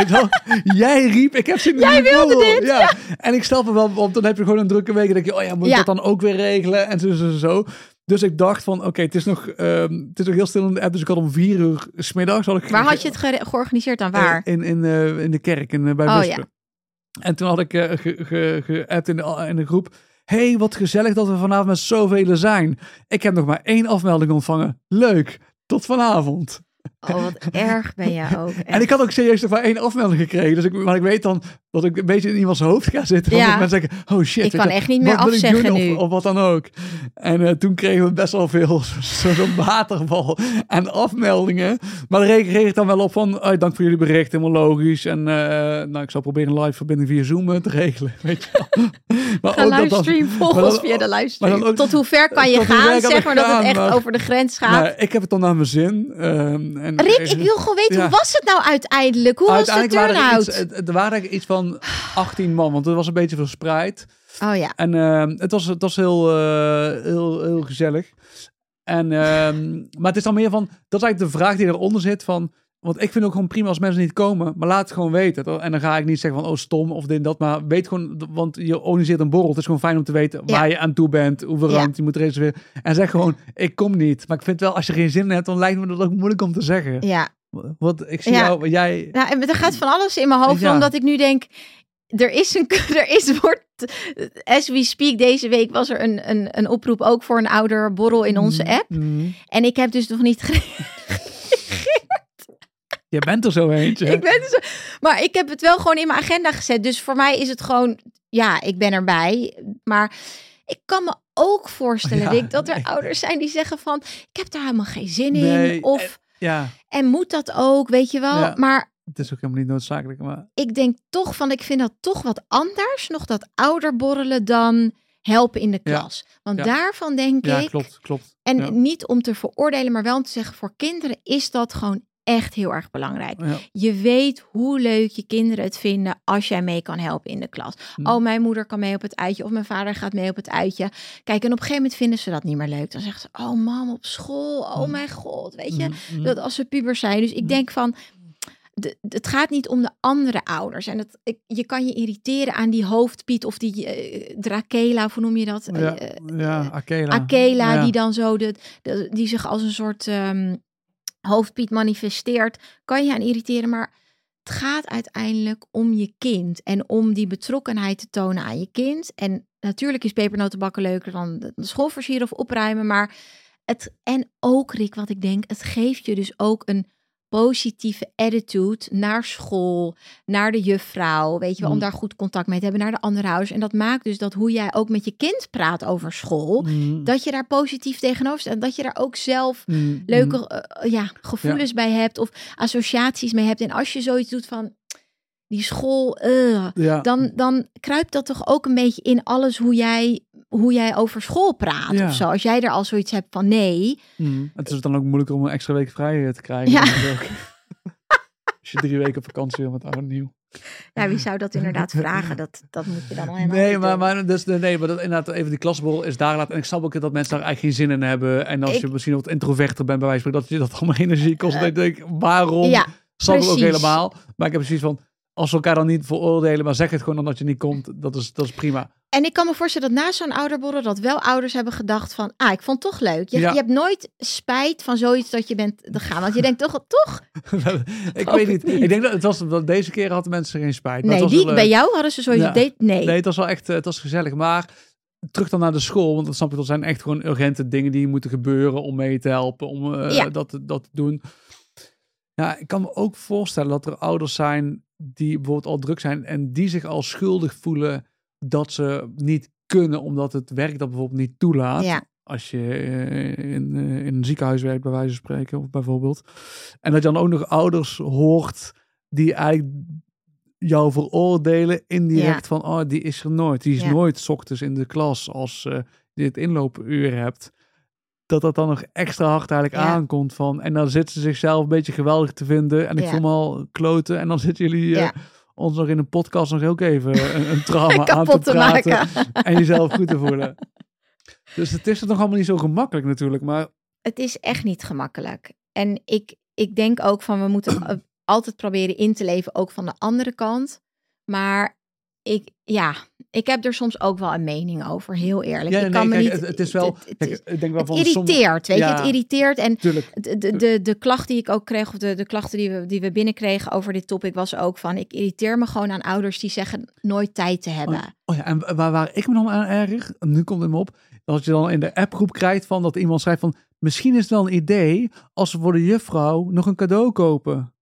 Jij riep, ik heb zin in Jij wilde dit, Ja. En ik snap er wel, want dan heb je gewoon een drukke week. En denk je, oh ja, moet ik Ja. dat dan ook weer regelen? En zo, zo, zo. Dus ik dacht van, oké, het is nog ehm, het is nog heel stil in de app. Dus ik had om vier uur smiddags... Had ik waar had je het georganiseerd dan? Waar? In, in, eh, in de kerk, in, eh, bij Oh, Wispen. En toen had ik ge- ge- geappt in de, in de groep. hey, wat gezellig dat we vanavond met zoveel zijn. Ik heb nog maar één afmelding ontvangen. Leuk, tot vanavond. Oh, wat erg ben jij ook. En ik had ook serieus maar één afmelding gekregen. Dus ik, maar ik weet dan dat ik een beetje in iemands hoofd ga zitten. Ja. Mensen zeggen, oh shit. Ik kan je, echt niet meer wat wil ik afzeggen nu. Of, of wat dan ook. En eh, toen kregen we best wel veel zo'n zo waterval aan afmeldingen. Maar daar reageer ik dan wel op van, oh, dank voor jullie bericht, helemaal logisch. En eh, nou, ik zal proberen een live verbinding via Zoom eh, te regelen. Weet je wel. maar Ga ook livestream volg maar ons dan- via de livestream. ook- Tot hoe ver kan je gaan, zeg maar, dat het echt maar- over de grens gaat. Nou, ik heb het dan naar mijn zin. ehm, en, Rick, ik wil gewoon weten, Ja. hoe was het nou uiteindelijk? Hoe was de waren er, turnout? iets, er waren eigenlijk iets van 18 man, want het was een beetje verspreid. Oh ja, En ehm, het, was, het was heel, eh, heel, heel gezellig. En, ehm, maar het is dan meer van, dat is eigenlijk de vraag die eronder zit van, want ik vind ook gewoon prima als mensen niet komen, maar laat het gewoon weten. En dan ga ik niet zeggen van, oh stom of dit en dat, maar weet gewoon, want je organiseert een borrel. Het is gewoon fijn om te weten Ja. waar je aan toe bent, hoeveel Ja. ruimte je moet reserveren. En zeg gewoon, ik kom niet. Maar ik vind wel, als je geen zin hebt, dan lijkt me dat ook moeilijk om te zeggen. ja. Want ik zie Ja. jou, jij... Nou, en er gaat van alles in mijn hoofd, Ja. omdat ik nu denk, er is een, er is, wordt, as we speak, deze week was er een, een, een oproep ook voor een ouderborrel in onze app. Mm. En ik heb dus nog niet gereageerd. Je bent er zo eentje. Ik ben dus, maar ik heb het wel gewoon in mijn agenda gezet. Dus voor mij is het gewoon, ja, ik ben erbij. Maar ik kan me ook voorstellen, Ja, dat er nee. ouders zijn die zeggen van, ik heb daar helemaal geen zin Nee, in. Of, Ja, en moet dat ook, weet je wel. Ja. Maar het is ook helemaal niet noodzakelijk, maar... ik denk toch van, ik vind dat toch wat anders, nog dat ouderborrelen dan helpen in de Ja. klas. Want Ja. daarvan denk Ja, ik, klopt, klopt. en niet om te veroordelen, maar wel om te zeggen, voor kinderen is dat gewoon echt heel erg belangrijk. Ja. Je weet hoe leuk je kinderen het vinden als jij mee kan helpen in de klas. Hm. Oh, mijn moeder kan mee op het uitje of mijn vader gaat mee op het uitje. Kijk, en op een gegeven moment vinden ze dat niet meer leuk. Dan zeggen ze, oh mam, op school, oh Hm. mijn god, weet je. Mm, mm. Dat als ze puber zijn. Dus ik denk van, de, het gaat niet om de andere ouders. En ik, je kan je irriteren aan die hoofdpiet of die eh, Drakela, of hoe noem je dat? Ja, Eh, eh, ja, Akela. Akela, Ja. die dan zo de, de- die zich als een soort ehm, hoofdpiet manifesteert, kan je aan irriteren. Maar het gaat uiteindelijk om je kind en om die betrokkenheid te tonen aan je kind. En natuurlijk is pepernotenbakken leuker dan de de school versieren of opruimen. Maar het, en ook, Rick, wat ik denk, het geeft je dus ook een positieve attitude naar school, naar de juffrouw, weet je wel, om Mm. daar goed contact mee te hebben, naar de andere ouders. En dat maakt dus dat hoe jij ook met je kind praat over school, Mm, dat je daar positief tegenover staat. En dat je daar ook zelf mm, leuke eh, ja, gevoelens bij hebt of associaties mee hebt. En als je zoiets doet van die school, eh, Ja. dan, dan kruipt dat toch ook een beetje in alles hoe jij, hoe jij over school praat Ja. of zo. Als jij er al zoiets hebt van nee, Mm. Het is dan ook moeilijker om een extra week vrij eh, te krijgen. Ja. ook. Als je drie weken op vakantie wil met oud nieuw. Ja, wie zou dat inderdaad vragen? Dat, dat moet je dan al helemaal Nee, maar, maar, dus, nee, maar dat, inderdaad, even die klasbol is daar laat. En ik snap ook dat mensen daar eigenlijk geen zin in hebben. En als Ik- je misschien wat introverter bent, bij wijze van spreken, dat je dat allemaal energie kost. dan denk ik, waarom? Ja, snap ik ook helemaal. Maar ik heb precies van, als we elkaar dan niet veroordelen, maar zeg het gewoon dan dat je niet komt, dat is, dat is prima. En ik kan me voorstellen dat na zo'n ouderborrel dat wel ouders hebben gedacht van, ah, ik vond het toch leuk. Je, Ja. je hebt nooit spijt van zoiets dat je bent gegaan. Want je denkt toch, toch? ik weet niet. niet. Ik denk dat het was, dat deze keer hadden mensen geen spijt. Maar Nee, die, wel, bij jou hadden ze zoiets. Ja. deed- nee. Nee, het was wel echt, eh, het was gezellig. Maar terug dan naar de school, want dat snap ik, dat zijn echt gewoon urgente dingen die moeten gebeuren om mee te helpen, om eh, Ja. dat, te- dat te doen. Ja, ik kan me ook voorstellen dat er ouders zijn die bijvoorbeeld al druk zijn en die zich al schuldig voelen dat ze niet kunnen, omdat het werk dat bijvoorbeeld niet toelaat. Ja. Als je eh, in, eh, in een ziekenhuis werkt, bij wijze van spreken, of bijvoorbeeld. En dat je dan ook nog ouders hoort die eigenlijk jou veroordelen indirect van, oh, die is er nooit. Die is Ja. nooit 's ochtends in de klas als eh je het inloopuur hebt. Dat dat dan nog extra hard eigenlijk Ja. aankomt van. En dan zitten ze zichzelf een beetje geweldig te vinden. En ik Ja. voel me al kloten. En dan zitten jullie eh, ons nog in een podcast nog ook even een, een trauma aan te Kapot te praten. maken. En jezelf goed te voelen. Dus het is er nog allemaal niet zo gemakkelijk natuurlijk. Maar Het is echt niet gemakkelijk. En ik, ik denk ook van, we moeten altijd proberen in te leven, ook van de andere kant. Maar ik, ja, ik heb er soms ook wel een mening over, heel eerlijk. ja, ik nee, kan me kijk, niet, het, is wel. het- kijk, ik denk wel het van sommige- irriteert, weet je, het irriteert. En Tuurlijk. de, de, de, de klacht die ik ook kreeg, of de, de klachten die we, die we binnenkregen over dit topic, was ook van: ik irriteer me gewoon aan ouders die zeggen nooit tijd te hebben. Oh ja, en waar, waar ik me dan aan erger, nu komt het me op, dat je dan in de appgroep krijgt van dat iemand schrijft van, misschien is het wel een idee als we voor de juffrouw nog een cadeau kopen.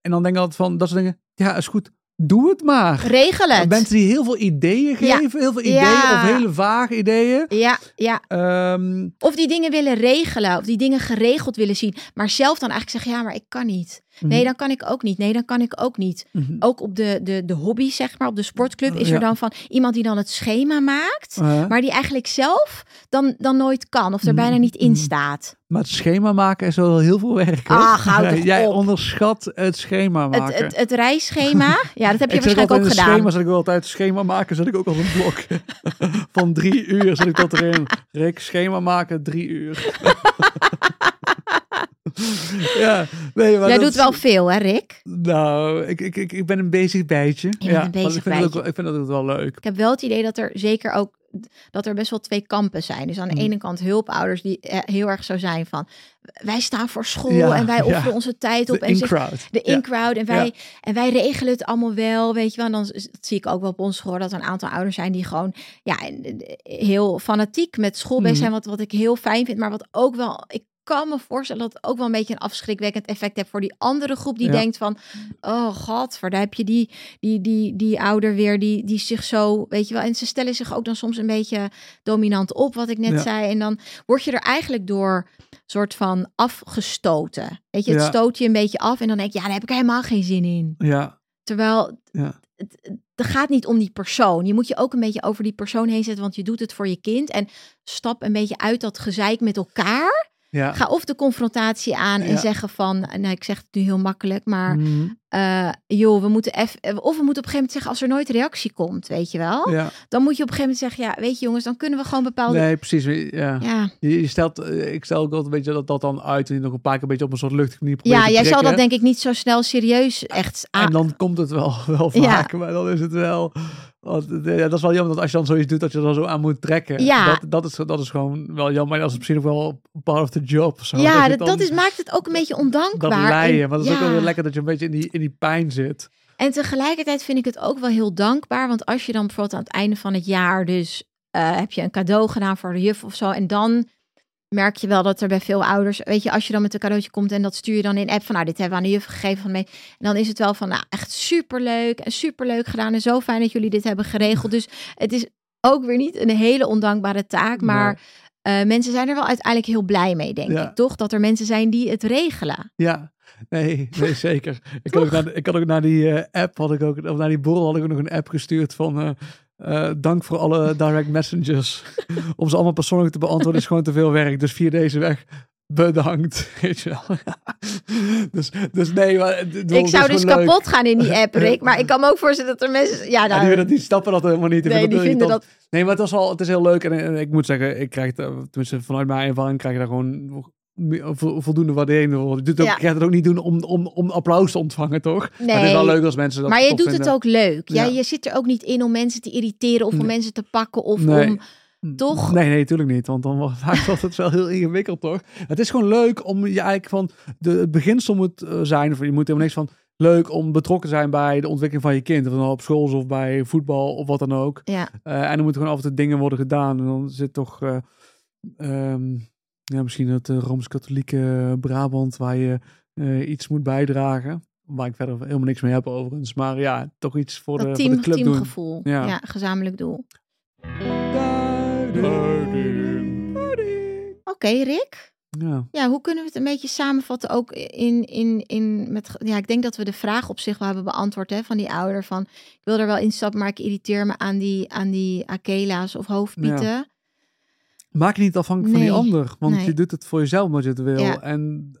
En dan denk ik altijd van, dat ze denken, ja, is goed, doe het maar. Regel het. Mensen die heel veel ideeën Ja. geven, heel veel ideeën Ja. of hele vage ideeën. Ja, ja. Ehm, Of die dingen willen regelen, of die dingen geregeld willen zien, maar zelf dan eigenlijk zeggen: ja, maar ik kan niet. Nee, mhm, dan kan ik ook niet. Nee, dan kan ik ook niet. mhm. Ook op de, de, de hobby, zeg maar, op de sportclub, is Ja. er dan van iemand die dan het schema maakt, maar die eigenlijk zelf dan, dan nooit kan, of er bijna niet in Mhm. staat. maar het schema maken is wel heel veel werk. hoor. Ach, hou toch Jij op. onderschat het schema maken. Het, het, het reisschema, ja, dat heb je waarschijnlijk ook gedaan. Schema, zet ik wel altijd schema maken, zet ik ook al een blok van drie uur. Zet ik dat erin. Rick, schema maken, drie uur. ja, nee, maar Jij dat doet wel veel, hè, Rick? Nou, ik, ik, ik, ik ben een bezig bijtje. ja, een want bezig ik vind, ook, ik vind dat ook wel leuk. Ik heb wel het idee dat er zeker ook dat er best wel twee kampen zijn. Dus aan de Mm. ene kant hulpouders die eh, heel erg zo zijn van wij staan voor school Ja, en wij ja. offeren onze tijd op De en in-crowd. de Ja. in-crowd en wij en wij regelen het allemaal wel, weet je wel. En dan zie ik ook wel op ons school dat er een aantal ouders zijn die gewoon ja eh, heel fanatiek met school bezig Mhm. zijn, wat wat ik heel fijn vind, maar wat ook wel ik kan me voorstellen dat het ook wel een beetje een afschrikwekkend effect heeft voor die andere groep die Ja. denkt van, oh god, daar heb je die, die, die, die ouder weer die, die zich zo, weet je wel, en ze stellen zich ook dan soms een beetje dominant op, wat ik net Ja. zei, en dan word je er eigenlijk door soort van afgestoten. Weet je, het Ja. stoot je een beetje af en dan denk je, ja, daar heb ik helemaal geen zin in. Ja, Terwijl ja. het, het het gaat niet om die persoon. Je moet je ook een beetje over die persoon heen zetten, want je doet het voor je kind. En stap een beetje uit dat gezeik met elkaar. Ja. Ga of de confrontatie aan en zeggen van, nou ik zeg het nu heel makkelijk, maar Mhm. Eh, joh, we moeten even, of we moeten op een gegeven moment zeggen als er nooit reactie komt, weet je wel. ja. Dan moet je op een gegeven moment zeggen, ja, weet je jongens, dan kunnen we gewoon bepaalde, Nee, precies. Ja. ja, Je, stelt, eh, ik stel ook altijd een beetje dat, dat dan uit en je nog een paar keer een beetje op een soort luchtige manier ja, jij zal dat denk ik niet zo snel serieus echt aan. En dan komt het wel, wel Ja. vaak, maar dan is het wel... Want, eh, ja, dat is wel jammer dat als je dan zoiets doet, dat je er dan zo aan moet trekken. Ja. Dat, dat, is, dat is gewoon wel jammer. Maar dat is misschien ook wel part of the job. Zo, ja, dat, dan dat is, maakt het ook een beetje Dat ondankbaar. leien. En- Maar dat is ook wel weer lekker dat je een beetje in die, in die pijn zit. En tegelijkertijd vind ik het ook wel heel dankbaar. Want als je dan bijvoorbeeld aan het einde van het jaar dus eh, heb je een cadeau gedaan voor de juf of zo. En dan merk je wel dat er bij veel ouders, weet je, als je dan met een cadeautje komt en dat stuur je dan in app van, nou, dit hebben we aan de juf gegeven van mee. En dan is het wel van, nou, echt superleuk en superleuk gedaan en zo fijn dat jullie dit hebben geregeld. Dus het is ook weer niet een hele ondankbare taak, maar eh, mensen zijn er wel uiteindelijk heel blij mee, denk Ja. ik, toch? Dat er mensen zijn die het regelen. Ja, nee, nee zeker. ik, had ook naar, ik ook naar die eh, app, had ik ook, of naar die borrel had ik ook nog een app gestuurd van... eh, eh, dank voor alle direct messengers. Om ze allemaal persoonlijk te beantwoorden is gewoon te veel werk. Dus via deze weg bedankt. Weet je wel. dus, dus nee, maar, Ik zou dus leuk. kapot gaan in die app, Rick. Maar ik kan me ook voorstellen dat er mensen... Ja, Ja, die, nou, willen- die snappen dat helemaal niet. nee, vinden die dat vinden dat... Nee, maar het, was al, het is heel leuk. En, en ik moet zeggen, ik krijg, tenminste vanuit mijn ervaring, krijg je daar gewoon voldoende waardering. Je doet het ook, Ja. gaat het ook niet doen om, om, om applaus te ontvangen, toch? Maar het is Nee. wel leuk als mensen dat Maar je doet vinden. het ook leuk. Ja, Ja. je zit er ook niet in om mensen te irriteren of om Nee. mensen te pakken of Nee. om... Toch? Nee, nee, natuurlijk niet. Want dan wordt wordt het wel heel ingewikkeld, toch? Het is gewoon leuk om je eigenlijk van... De, het beginsel moet eh, zijn, of je moet helemaal niks van... Leuk om betrokken te zijn bij de ontwikkeling van je kind. Of het nou op school of bij voetbal of wat dan ook. Ja, Eh, en er moeten gewoon toe dingen worden gedaan. En dan zit toch... eh, ehm, ja, misschien het eh, Rooms-Katholieke Brabant... waar je eh, iets moet bijdragen. Waar ik verder helemaal niks mee heb overigens. Maar ja, toch iets voor, de, voor club doen. teamgevoel. Ja. Ja. gezamenlijk doel. Oké, Rick. Ja. Ja, hoe kunnen we het een beetje samenvatten ook in, in, in met, ja, ik denk dat we de vraag op zich wel hebben beantwoord hè, van die ouder van, ik wil er wel instappen, maar ik irriteer me aan die, aan die akela's of hoofdpieten. Maak niet afhankelijk van die ander. Want nee. je doet het voor jezelf omdat je het wil. Ja. En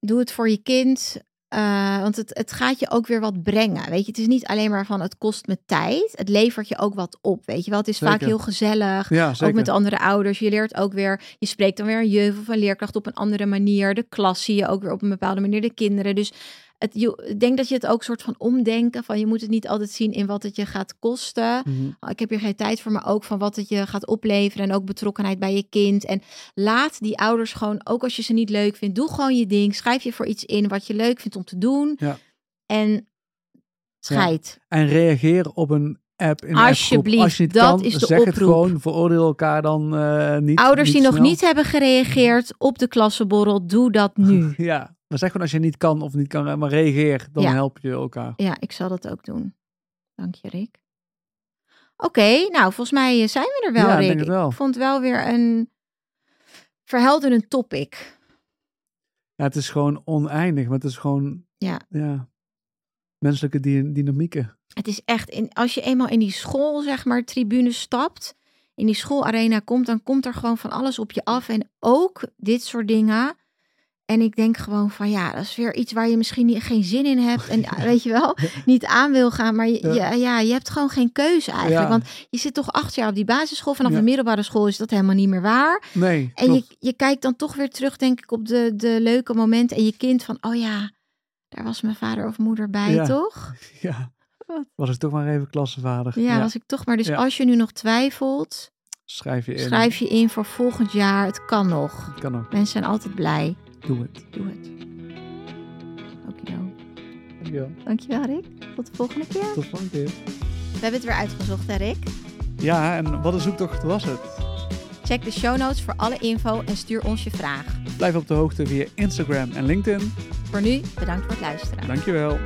Doe het voor je kind, eh, want het, het gaat je ook weer wat brengen. Weet je, het is niet alleen maar van het kost me tijd, het levert je ook wat op. Weet je wel, het is vaak heel gezellig. ja. Ook met andere ouders. Je leert ook weer, je spreekt dan weer een juf of een leerkracht op een andere manier. De klas zie je ook weer op een bepaalde manier, de kinderen. Dus het, je, ik denk dat je het ook soort van omdenken van je moet het niet altijd zien in wat het je gaat kosten. Mhm. Oh, Ik heb hier geen tijd voor, maar ook van wat het je gaat opleveren en ook betrokkenheid bij je kind. En laat die ouders gewoon, ook als je ze niet leuk vindt, doe gewoon je ding. Schrijf je voor iets in wat je leuk vindt om te doen. Ja. En scheid. En reageer op een app in Alsjeblieft. Als je dat kan, is de zeg het oproep. gewoon. Veroordeel elkaar dan eh, niet. Ouders die nog niet hebben gereageerd op de klassenborrel, doe dat nu. Ja, maar zeg gewoon als je niet kan of niet kan, maar reageer. Dan Ja. help je elkaar. Ja, ik zal dat ook doen. Dank je, Rick. Oké, nou, volgens mij eh, zijn we er wel, Ja, ik Rick. denk het wel. Ik vond het wel weer een verhelderend topic. Ja, het is gewoon oneindig. Maar het is gewoon... Ja. ja menselijke dy- dynamieken. Het is echt, in, als je eenmaal in die school, zeg maar, tribune stapt, in die schoolarena komt, dan komt er gewoon van alles op je af. En ook dit soort dingen. En ik denk gewoon van ja, dat is weer iets waar je misschien niet, geen zin in hebt. En ja, weet je wel, niet aan wil gaan. Maar je, Ja. je hebt gewoon geen keuze eigenlijk. Ja. Want je zit toch acht jaar op die basisschool. Vanaf de middelbare school is dat helemaal niet meer waar. Nee, En je, klopt. je kijkt dan toch weer terug, denk ik, op de, de leuke momenten. En je kind van, oh ja, daar was mijn vader of moeder bij, toch? Ja. Was ik toch maar even klassenvader. Ja, was ik toch maar. Dus als je nu nog twiefelt, Schrijf je in. schrijf je in voor volgend jaar. Het kan nog. Het kan ook. Mensen zijn altijd blij. Doe het. Doe het. Okido. Dankjewel. Dankjewel, Rick. Tot de volgende keer. Tot volgende keer. We hebben het weer uitgezocht, hè, Rick? Ja, en wat een zoektocht was het? Check de show notes voor alle info en stuur ons je vraag. Blijf op de hoogte via Instagram en LinkedIn. Voor nu, bedankt voor het luisteren. Dankjewel.